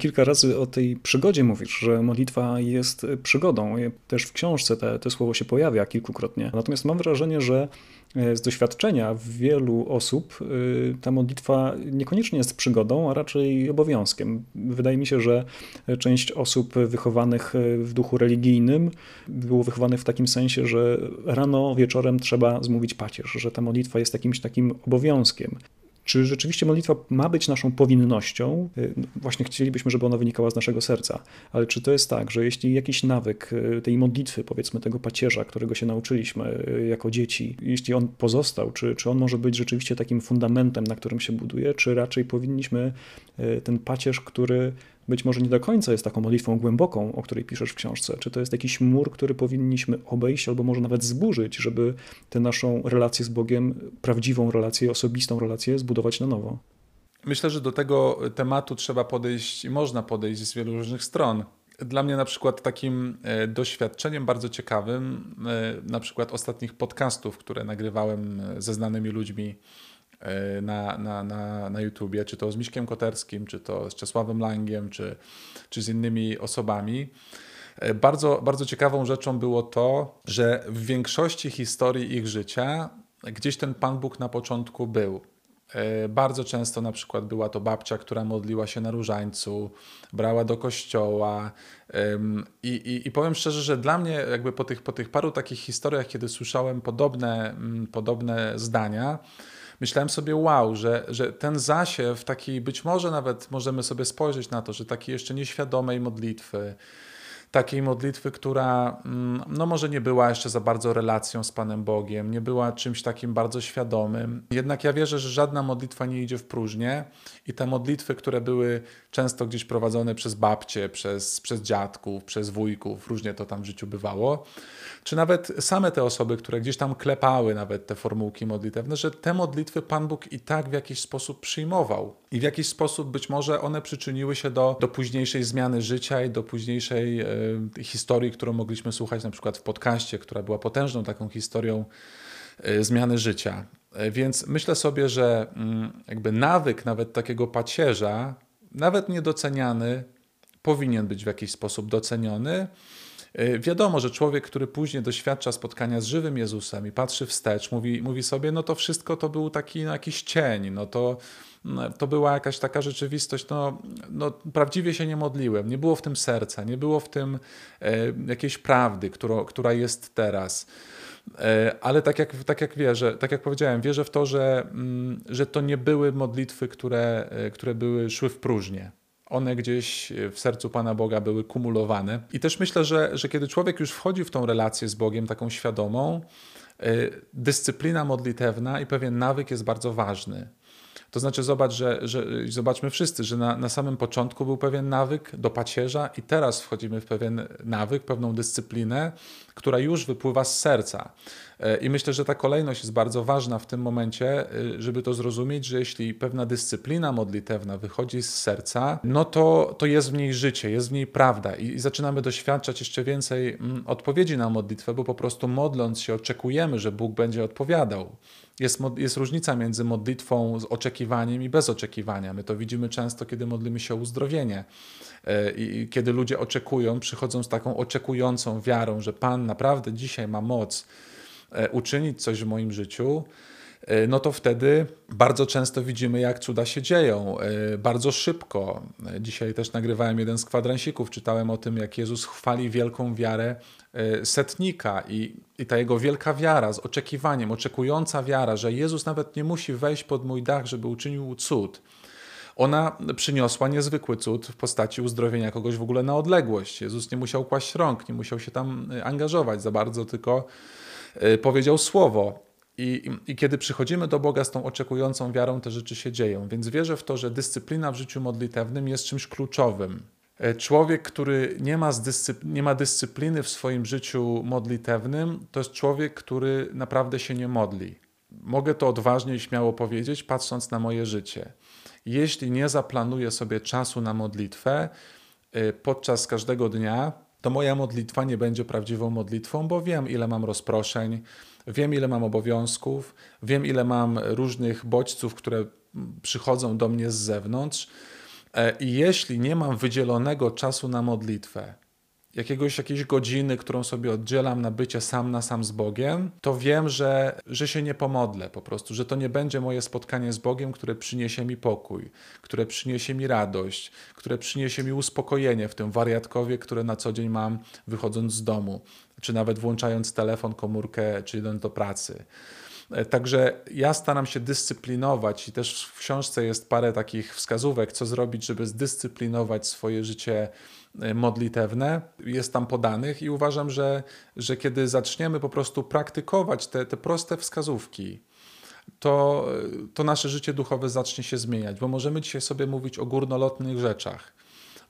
Kilka razy o tej przygodzie mówisz, że modlitwa jest przygodą. Też w książce te, słowo się pojawia kilkukrotnie. Natomiast mam wrażenie, że e, z doświadczenia wielu osób e, ta modlitwa niekoniecznie jest przygodą, a raczej obowiązkiem. Wydaje mi się, że część osób wychowanych w duchu religijnym było wychowanych w takim sensie, że rano, wieczorem trzeba zmówić pacierz, że ta modlitwa jest jakimś takim obowiązkiem. Czy rzeczywiście modlitwa ma być naszą powinnością? Y, no, właśnie chcielibyśmy, żeby ona wynikała z naszego serca, ale czy to jest tak, że jeśli jakiś nawyk y, tej modlitwy, powiedzmy tego pacierza, którego się nauczyliśmy y, jako dzieci, jeśli on pozostał, czy, czy on może być rzeczywiście takim fundamentem, na którym się buduje, czy raczej powinniśmy ten pacierz, który być może nie do końca jest taką modlitwą głęboką, o której piszesz w książce. Czy to jest jakiś mur, który powinniśmy obejść albo może nawet zburzyć, żeby tę naszą relację z Bogiem, prawdziwą relację, osobistą relację zbudować na nowo? Myślę, że do tego tematu trzeba podejść i można podejść z wielu różnych stron. Dla mnie na przykład takim e, doświadczeniem bardzo ciekawym, e, na przykład ostatnich podcastów, które nagrywałem e, ze znanymi ludźmi na, na, na, na YouTubie, czy to z Miśkiem Koterskim, czy to z Czesławem Langiem, czy, czy z innymi osobami. E, bardzo, bardzo ciekawą rzeczą było to, że w większości historii ich życia gdzieś ten Pan Bóg na początku był. E, bardzo często na przykład była to babcia, która modliła się na różańcu, brała do kościoła. I, i, i powiem szczerze, że dla mnie, jakby po tych, po tych paru takich historiach, kiedy słyszałem podobne, mm, podobne zdania, myślałem sobie, wow, że, że ten zasiew taki, być może nawet możemy sobie spojrzeć na to, że takiej jeszcze nieświadomej modlitwy, takiej modlitwy, która mm, no może nie była jeszcze za bardzo relacją z Panem Bogiem, nie była czymś takim bardzo świadomym. Jednak ja wierzę, że żadna modlitwa nie idzie w próżnię i te modlitwy, które były często gdzieś prowadzone przez babcie, przez, przez dziadków, przez wujków, różnie to tam w życiu bywało, czy nawet same te osoby, które gdzieś tam klepały nawet te formułki modlitewne, że te modlitwy Pan Bóg i tak w jakiś sposób przyjmował. I w jakiś sposób być może one przyczyniły się do, do późniejszej zmiany życia i do późniejszej e, historii, którą mogliśmy słuchać na przykład w podcaście, która była potężną taką historią e, zmiany życia. E, więc myślę sobie, że mm, jakby nawyk nawet takiego pacierza, nawet niedoceniany, powinien być w jakiś sposób doceniony E, wiadomo, że człowiek, który później doświadcza spotkania z żywym Jezusem i patrzy wstecz, mówi, mówi sobie, no to wszystko to był taki no, jakiś cień, no to, to była jakaś taka rzeczywistość, no, no prawdziwie się nie modliłem, nie było w tym serca, nie było w tym e, jakiejś prawdy, którą, która jest teraz. E, ale tak jak, tak jak wierzę, tak jak powiedziałem, wierzę w to, że, mm, że to nie były modlitwy, które, e, które były, szły w próżnię one gdzieś w sercu Pana Boga były kumulowane. I też myślę, że, że kiedy człowiek już wchodzi w tą relację z Bogiem, taką świadomą, dyscyplina modlitewna i pewien nawyk jest bardzo ważny. To znaczy, zobacz, że, że zobaczmy wszyscy, że na, na samym początku był pewien nawyk do pacierza, i teraz wchodzimy w pewien nawyk, pewną dyscyplinę, która już wypływa z serca. E, I myślę, że ta kolejność jest bardzo ważna w tym momencie, e, żeby to zrozumieć, że jeśli pewna dyscyplina modlitewna wychodzi z serca, no to, to jest w niej życie, jest w niej prawda i, zaczynamy doświadczać jeszcze więcej mm, odpowiedzi na modlitwę, bo po prostu modląc się oczekujemy, że Bóg będzie odpowiadał. Jest, jest różnica między modlitwą z oczekiwaniem i bez oczekiwania. My to widzimy często, kiedy modlimy się o uzdrowienie. E, I kiedy ludzie oczekują, przychodzą z taką oczekującą wiarą, że Pan naprawdę dzisiaj ma moc uczynić coś w moim życiu, e, no to wtedy bardzo często widzimy, jak cuda się dzieją, e, bardzo szybko. Dzisiaj też nagrywałem jeden z kwadransików, czytałem o tym, jak Jezus chwali wielką wiarę setnika i, i ta jego wielka wiara z oczekiwaniem, oczekująca wiara, że Jezus nawet nie musi wejść pod mój dach, żeby uczynił cud. Ona przyniosła niezwykły cud w postaci uzdrowienia kogoś w ogóle na odległość. Jezus nie musiał kłaść rąk, nie musiał się tam angażować za bardzo, tylko powiedział słowo. I, I, kiedy przychodzimy do Boga z tą oczekującą wiarą, te rzeczy się dzieją. Więc wierzę w to, że dyscyplina w życiu modlitewnym jest czymś kluczowym. Y, człowiek, który nie ma, nie ma dyscypliny w swoim życiu modlitewnym, to jest człowiek, który naprawdę się nie modli. Mogę to odważnie i śmiało powiedzieć, patrząc na moje życie. Jeśli nie zaplanuję sobie czasu na modlitwę y, podczas każdego dnia, to moja modlitwa nie będzie prawdziwą modlitwą, bo wiem, ile mam rozproszeń, wiem, ile mam obowiązków, wiem, ile mam różnych bodźców, które przychodzą do mnie z zewnątrz. E, I jeśli nie mam wydzielonego czasu na modlitwę, jakiegoś, jakiejś godziny, którą sobie oddzielam na bycie sam na sam z Bogiem, to wiem, że, że się nie pomodlę po prostu, że to nie będzie moje spotkanie z Bogiem, które przyniesie mi pokój, które przyniesie mi radość, które przyniesie mi uspokojenie w tym wariatkowie, które na co dzień mam wychodząc z domu, czy nawet włączając telefon, komórkę, czy idąc do pracy. E, także ja staram się dyscyplinować i też w książce jest parę takich wskazówek, co zrobić, żeby zdyscyplinować swoje życie modlitewne. Jest tam podanych i uważam, że, że kiedy zaczniemy po prostu praktykować te, te proste wskazówki, to, to nasze życie duchowe zacznie się zmieniać, bo możemy dzisiaj sobie mówić o górnolotnych rzeczach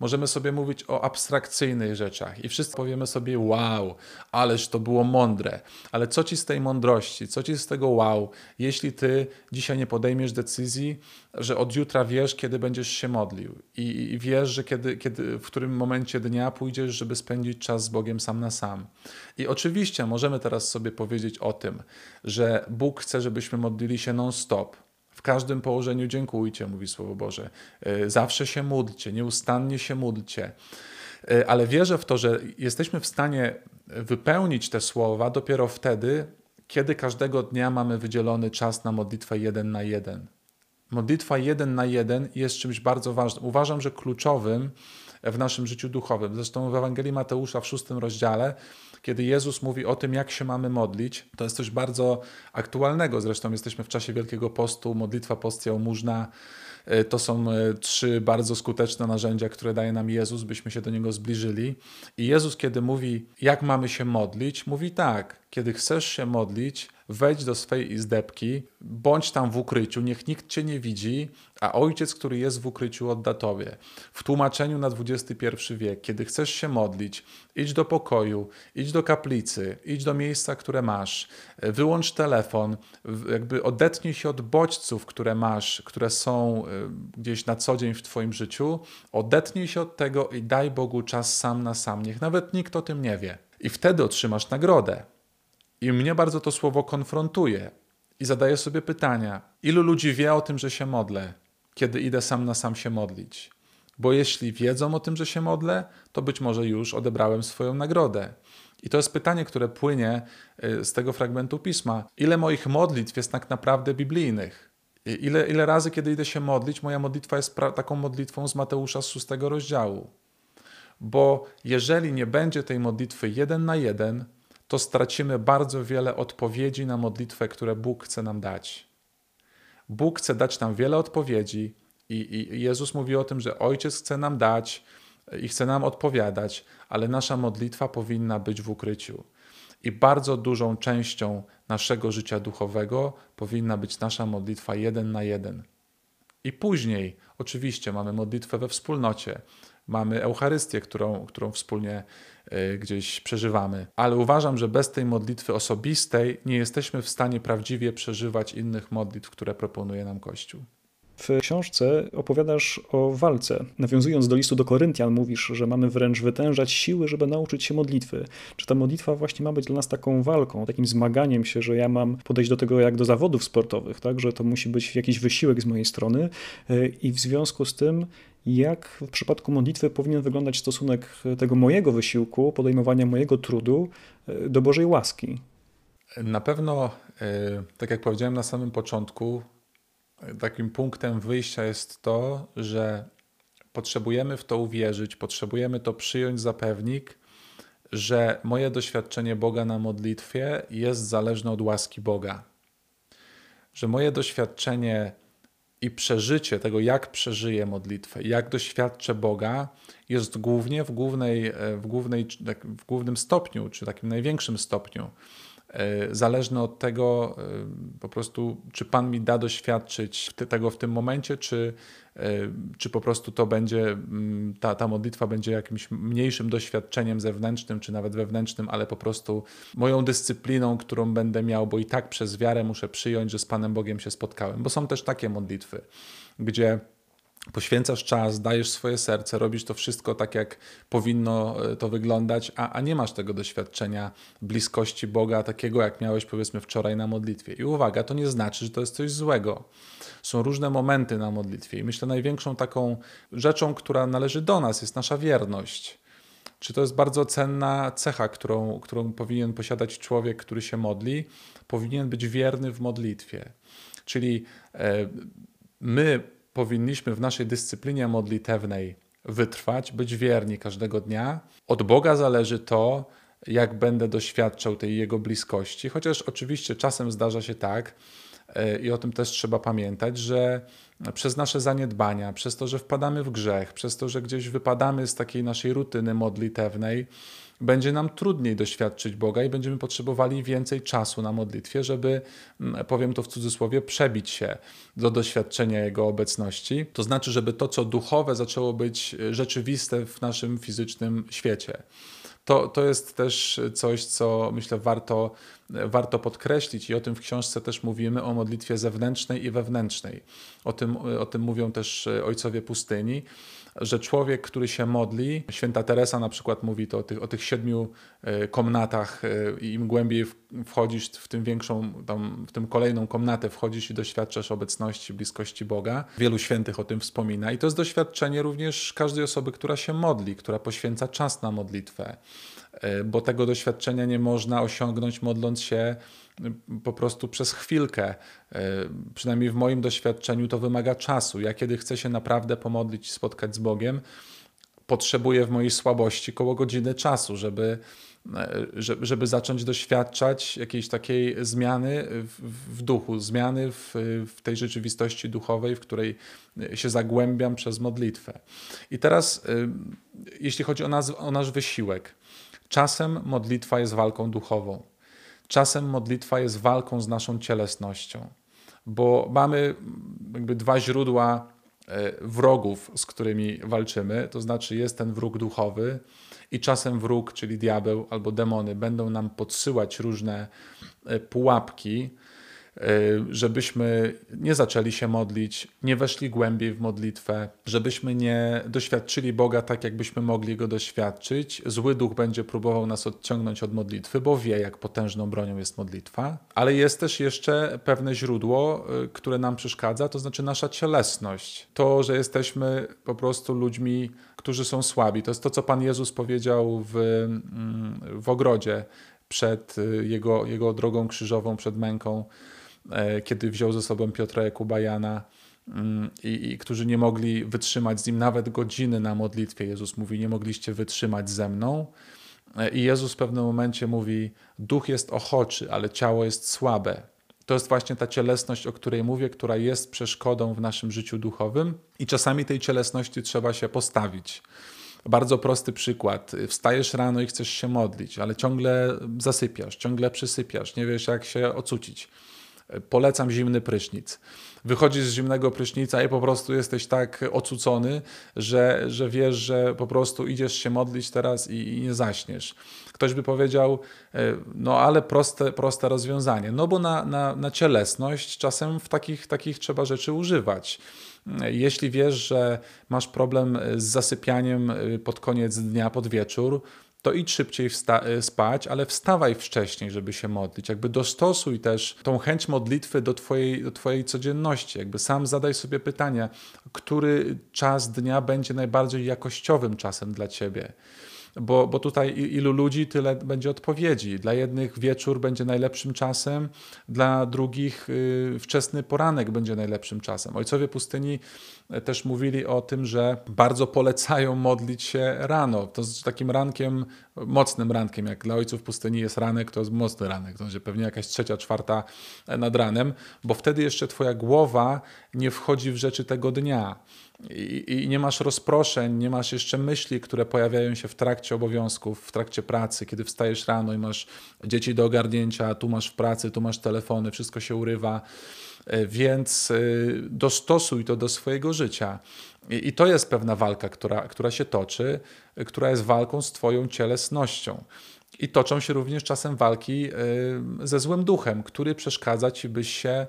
Możemy sobie mówić o abstrakcyjnych rzeczach i wszyscy powiemy sobie wow, ależ to było mądre. Ale co ci z tej mądrości, co ci z tego wow, jeśli ty dzisiaj nie podejmiesz decyzji, że od jutra wiesz, kiedy będziesz się modlił i, wiesz, że kiedy, kiedy, w którym momencie dnia pójdziesz, żeby spędzić czas z Bogiem sam na sam. I oczywiście możemy teraz sobie powiedzieć o tym, że Bóg chce, żebyśmy modlili się non-stop, w każdym położeniu dziękujcie, mówi Słowo Boże. E, zawsze się módlcie, nieustannie się módlcie. E, ale wierzę w to, że jesteśmy w stanie wypełnić te słowa dopiero wtedy, kiedy każdego dnia mamy wydzielony czas na modlitwę jeden na jeden. Modlitwa jeden na jeden jest czymś bardzo ważnym. Uważam, że kluczowym w naszym życiu duchowym. Zresztą w Ewangelii Mateusza w szóstym rozdziale kiedy Jezus mówi o tym, jak się mamy modlić, to jest coś bardzo aktualnego. Zresztą jesteśmy w czasie Wielkiego Postu, modlitwa, post, jałmużna. E, to są e, trzy bardzo skuteczne narzędzia, które daje nam Jezus, byśmy się do Niego zbliżyli. I Jezus, kiedy mówi, jak mamy się modlić, mówi tak, kiedy chcesz się modlić, wejdź do swej izdebki, bądź tam w ukryciu, niech nikt cię nie widzi, a ojciec, który jest w ukryciu, odda tobie. W tłumaczeniu na XXI wiek, kiedy chcesz się modlić, idź do pokoju, idź do kaplicy, idź do miejsca, które masz, wyłącz telefon, jakby odetnij się od bodźców, które masz, które są e, gdzieś na co dzień w twoim życiu, odetnij się od tego i daj Bogu czas sam na sam. Niech nawet nikt o tym nie wie. I wtedy otrzymasz nagrodę. I mnie bardzo to słowo konfrontuje. I zadaję sobie pytania: ilu ludzi wie o tym, że się modlę, kiedy idę sam na sam się modlić? Bo jeśli wiedzą o tym, że się modlę, to być może już odebrałem swoją nagrodę. I to jest pytanie, które płynie y, z tego fragmentu pisma. Ile moich modlitw jest tak naprawdę biblijnych? Ile, ile razy, kiedy idę się modlić, moja modlitwa jest taką modlitwą z Mateusza z szóstego rozdziału? Bo jeżeli nie będzie tej modlitwy jeden na jeden, to stracimy bardzo wiele odpowiedzi na modlitwę, które Bóg chce nam dać. Bóg chce dać nam wiele odpowiedzi, i, i Jezus mówi o tym, że Ojciec chce nam dać i chce nam odpowiadać, ale nasza modlitwa powinna być w ukryciu. I bardzo dużą częścią naszego życia duchowego powinna być nasza modlitwa jeden na jeden. I później, oczywiście, mamy modlitwę we wspólnocie, mamy Eucharystię, którą, którą wspólnie y, gdzieś przeżywamy. Ale uważam, że bez tej modlitwy osobistej nie jesteśmy w stanie prawdziwie przeżywać innych modlitw, które proponuje nam Kościół. W książce opowiadasz o walce. Nawiązując do listu do Koryntian, mówisz, że mamy wręcz wytężać siły, żeby nauczyć się modlitwy. Czy ta modlitwa właśnie ma być dla nas taką walką, takim zmaganiem się, że ja mam podejść do tego jak do zawodów sportowych, tak? że to musi być jakiś wysiłek z mojej strony e, i w związku z tym jak w przypadku modlitwy powinien wyglądać stosunek tego mojego wysiłku, podejmowania mojego trudu e, do Bożej łaski? Na pewno, e, tak jak powiedziałem na samym początku, takim punktem wyjścia jest to, że potrzebujemy w to uwierzyć, potrzebujemy to przyjąć za pewnik, że moje doświadczenie Boga na modlitwie jest zależne od łaski Boga. Że moje doświadczenie i przeżycie tego, jak przeżyję modlitwę, jak doświadczę Boga, jest głównie w, głównej, w, głównej, w głównym stopniu, czy takim największym stopniu E, zależne od tego e, po prostu, czy Pan mi da doświadczyć tego w tym momencie, czy, e, czy po prostu to będzie, mm, ta, ta modlitwa będzie jakimś mniejszym doświadczeniem zewnętrznym, czy nawet wewnętrznym, ale po prostu moją dyscypliną, którą będę miał, bo i tak przez wiarę muszę przyjąć, że z Panem Bogiem się spotkałem. Bo są też takie modlitwy, gdzie poświęcasz czas, dajesz swoje serce, robisz to wszystko tak, jak powinno e, to wyglądać, a, a nie masz tego doświadczenia bliskości Boga, takiego jak miałeś powiedzmy wczoraj na modlitwie. I uwaga, to nie znaczy, że to jest coś złego. Są różne momenty na modlitwie i myślę, największą taką rzeczą, która należy do nas, jest nasza wierność. Czy to jest bardzo cenna cecha, którą, którą powinien posiadać człowiek, który się modli? Powinien być wierny w modlitwie. Czyli e, my powinniśmy w naszej dyscyplinie modlitewnej wytrwać, być wierni każdego dnia. Od Boga zależy to, jak będę doświadczał tej Jego bliskości, chociaż oczywiście czasem zdarza się tak, e, i o tym też trzeba pamiętać, że przez nasze zaniedbania, przez to, że wpadamy w grzech, przez to, że gdzieś wypadamy z takiej naszej rutyny modlitewnej, będzie nam trudniej doświadczyć Boga i będziemy potrzebowali więcej czasu na modlitwie, żeby, mm, powiem to w cudzysłowie, przebić się do doświadczenia Jego obecności. To znaczy, żeby to, co duchowe, zaczęło być rzeczywiste w naszym fizycznym świecie. To, to jest też coś, co myślę warto, warto podkreślić i o tym w książce też mówimy, o modlitwie zewnętrznej i wewnętrznej. O tym, o tym mówią też ojcowie pustyni że człowiek, który się modli, święta Teresa na przykład mówi to o tych, o tych siedmiu e, komnatach e, i im głębiej wchodzisz w tym większą, tam, w tym kolejną komnatę wchodzisz i doświadczasz obecności, bliskości Boga. Wielu świętych o tym wspomina i to jest doświadczenie również każdej osoby, która się modli, która poświęca czas na modlitwę e, bo tego doświadczenia nie można osiągnąć modląc się po prostu przez chwilkę. E, przynajmniej w moim doświadczeniu to wymaga czasu. Ja kiedy chcę się naprawdę pomodlić i spotkać z Bogiem, potrzebuję w mojej słabości koło godziny czasu, żeby, e, żeby zacząć doświadczać jakiejś takiej zmiany w, duchu, zmiany w, w, tej rzeczywistości duchowej, w której się zagłębiam przez modlitwę. I teraz, e, jeśli chodzi o, nas, o nasz wysiłek, czasem modlitwa jest walką duchową. Czasem modlitwa jest walką z naszą cielesnością, bo mamy jakby dwa źródła e, wrogów, z którymi walczymy, to znaczy jest ten wróg duchowy i czasem wróg, czyli diabeł albo demony, będą nam podsyłać różne e, pułapki, żebyśmy nie zaczęli się modlić, nie weszli głębiej w modlitwę, żebyśmy nie doświadczyli Boga tak, jakbyśmy mogli go doświadczyć. Zły duch będzie próbował nas odciągnąć od modlitwy, bo wie, jak potężną bronią jest modlitwa. Ale jest też jeszcze pewne źródło, e, które nam przeszkadza, to znaczy nasza cielesność. To, że jesteśmy po prostu ludźmi, którzy są słabi. To jest to, co Pan Jezus powiedział w, mm, w ogrodzie przed e, jego, jego drogą krzyżową, przed męką kiedy wziął ze sobą Piotra Jakuba Jana mm, i, i, którzy nie mogli wytrzymać z nim nawet godziny na modlitwie. Jezus mówi, nie mogliście wytrzymać ze mną. E, I Jezus w pewnym momencie mówi, duch jest ochoczy, ale ciało jest słabe. To jest właśnie ta cielesność, o której mówię, która jest przeszkodą w naszym życiu duchowym i czasami tej cielesności trzeba się postawić. Bardzo prosty przykład. Wstajesz rano i chcesz się modlić, ale ciągle zasypiasz, ciągle przysypiasz, nie wiesz jak się ocucić polecam zimny prysznic. Wychodzisz z zimnego prysznica i po prostu jesteś tak ocucony, że, że wiesz, że po prostu idziesz się modlić teraz i, i nie zaśniesz. Ktoś by powiedział, e, no ale proste, proste rozwiązanie. No bo na, na, na cielesność czasem w takich, takich trzeba rzeczy używać. Jeśli wiesz, że masz problem z zasypianiem e, pod koniec dnia, pod wieczór, to idź szybciej y, spać, ale wstawaj wcześniej, żeby się modlić. Jakby dostosuj też tą chęć modlitwy do twojej, do twojej codzienności. Jakby sam zadaj sobie pytanie, który czas dnia będzie najbardziej jakościowym czasem dla ciebie bo, bo tutaj ilu ludzi, tyle będzie odpowiedzi. Dla jednych wieczór będzie najlepszym czasem, dla drugich y, wczesny poranek będzie najlepszym czasem. Ojcowie pustyni e, też mówili o tym, że bardzo polecają modlić się rano. To z takim rankiem, mocnym rankiem, jak dla ojców pustyni jest ranek, to jest mocny ranek, to będzie pewnie jakaś trzecia, czwarta e, nad ranem, bo wtedy jeszcze twoja głowa nie wchodzi w rzeczy tego dnia i, i, nie masz rozproszeń, nie masz jeszcze myśli, które pojawiają się w trakcie obowiązków, w trakcie pracy, kiedy wstajesz rano i masz dzieci do ogarnięcia, tu masz w pracy, tu masz telefony, wszystko się urywa, e, więc e, dostosuj to do swojego życia. I, i to jest pewna walka, która, która się toczy, która jest walką z Twoją cielesnością. I toczą się również czasem walki ze złym duchem, który przeszkadza ci, byś się,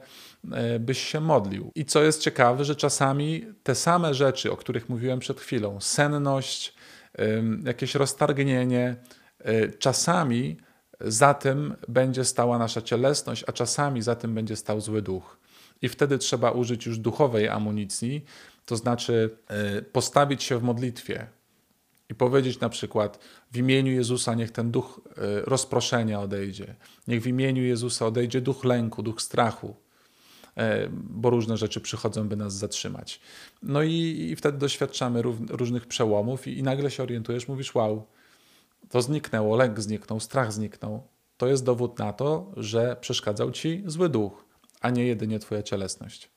byś się modlił. I co jest ciekawe, że czasami te same rzeczy, o których mówiłem przed chwilą, senność, jakieś roztargnienie, czasami za tym będzie stała nasza cielesność, a czasami za tym będzie stał zły duch. I wtedy trzeba użyć już duchowej amunicji, to znaczy postawić się w modlitwie, i powiedzieć na przykład w imieniu Jezusa niech ten duch e, rozproszenia odejdzie, niech w imieniu Jezusa odejdzie duch lęku, duch strachu, e, bo różne rzeczy przychodzą, by nas zatrzymać. No i, i wtedy doświadczamy różnych przełomów i, i nagle się orientujesz, mówisz wow, to zniknęło, lęk zniknął, strach zniknął. To jest dowód na to, że przeszkadzał ci zły duch, a nie jedynie twoja cielesność.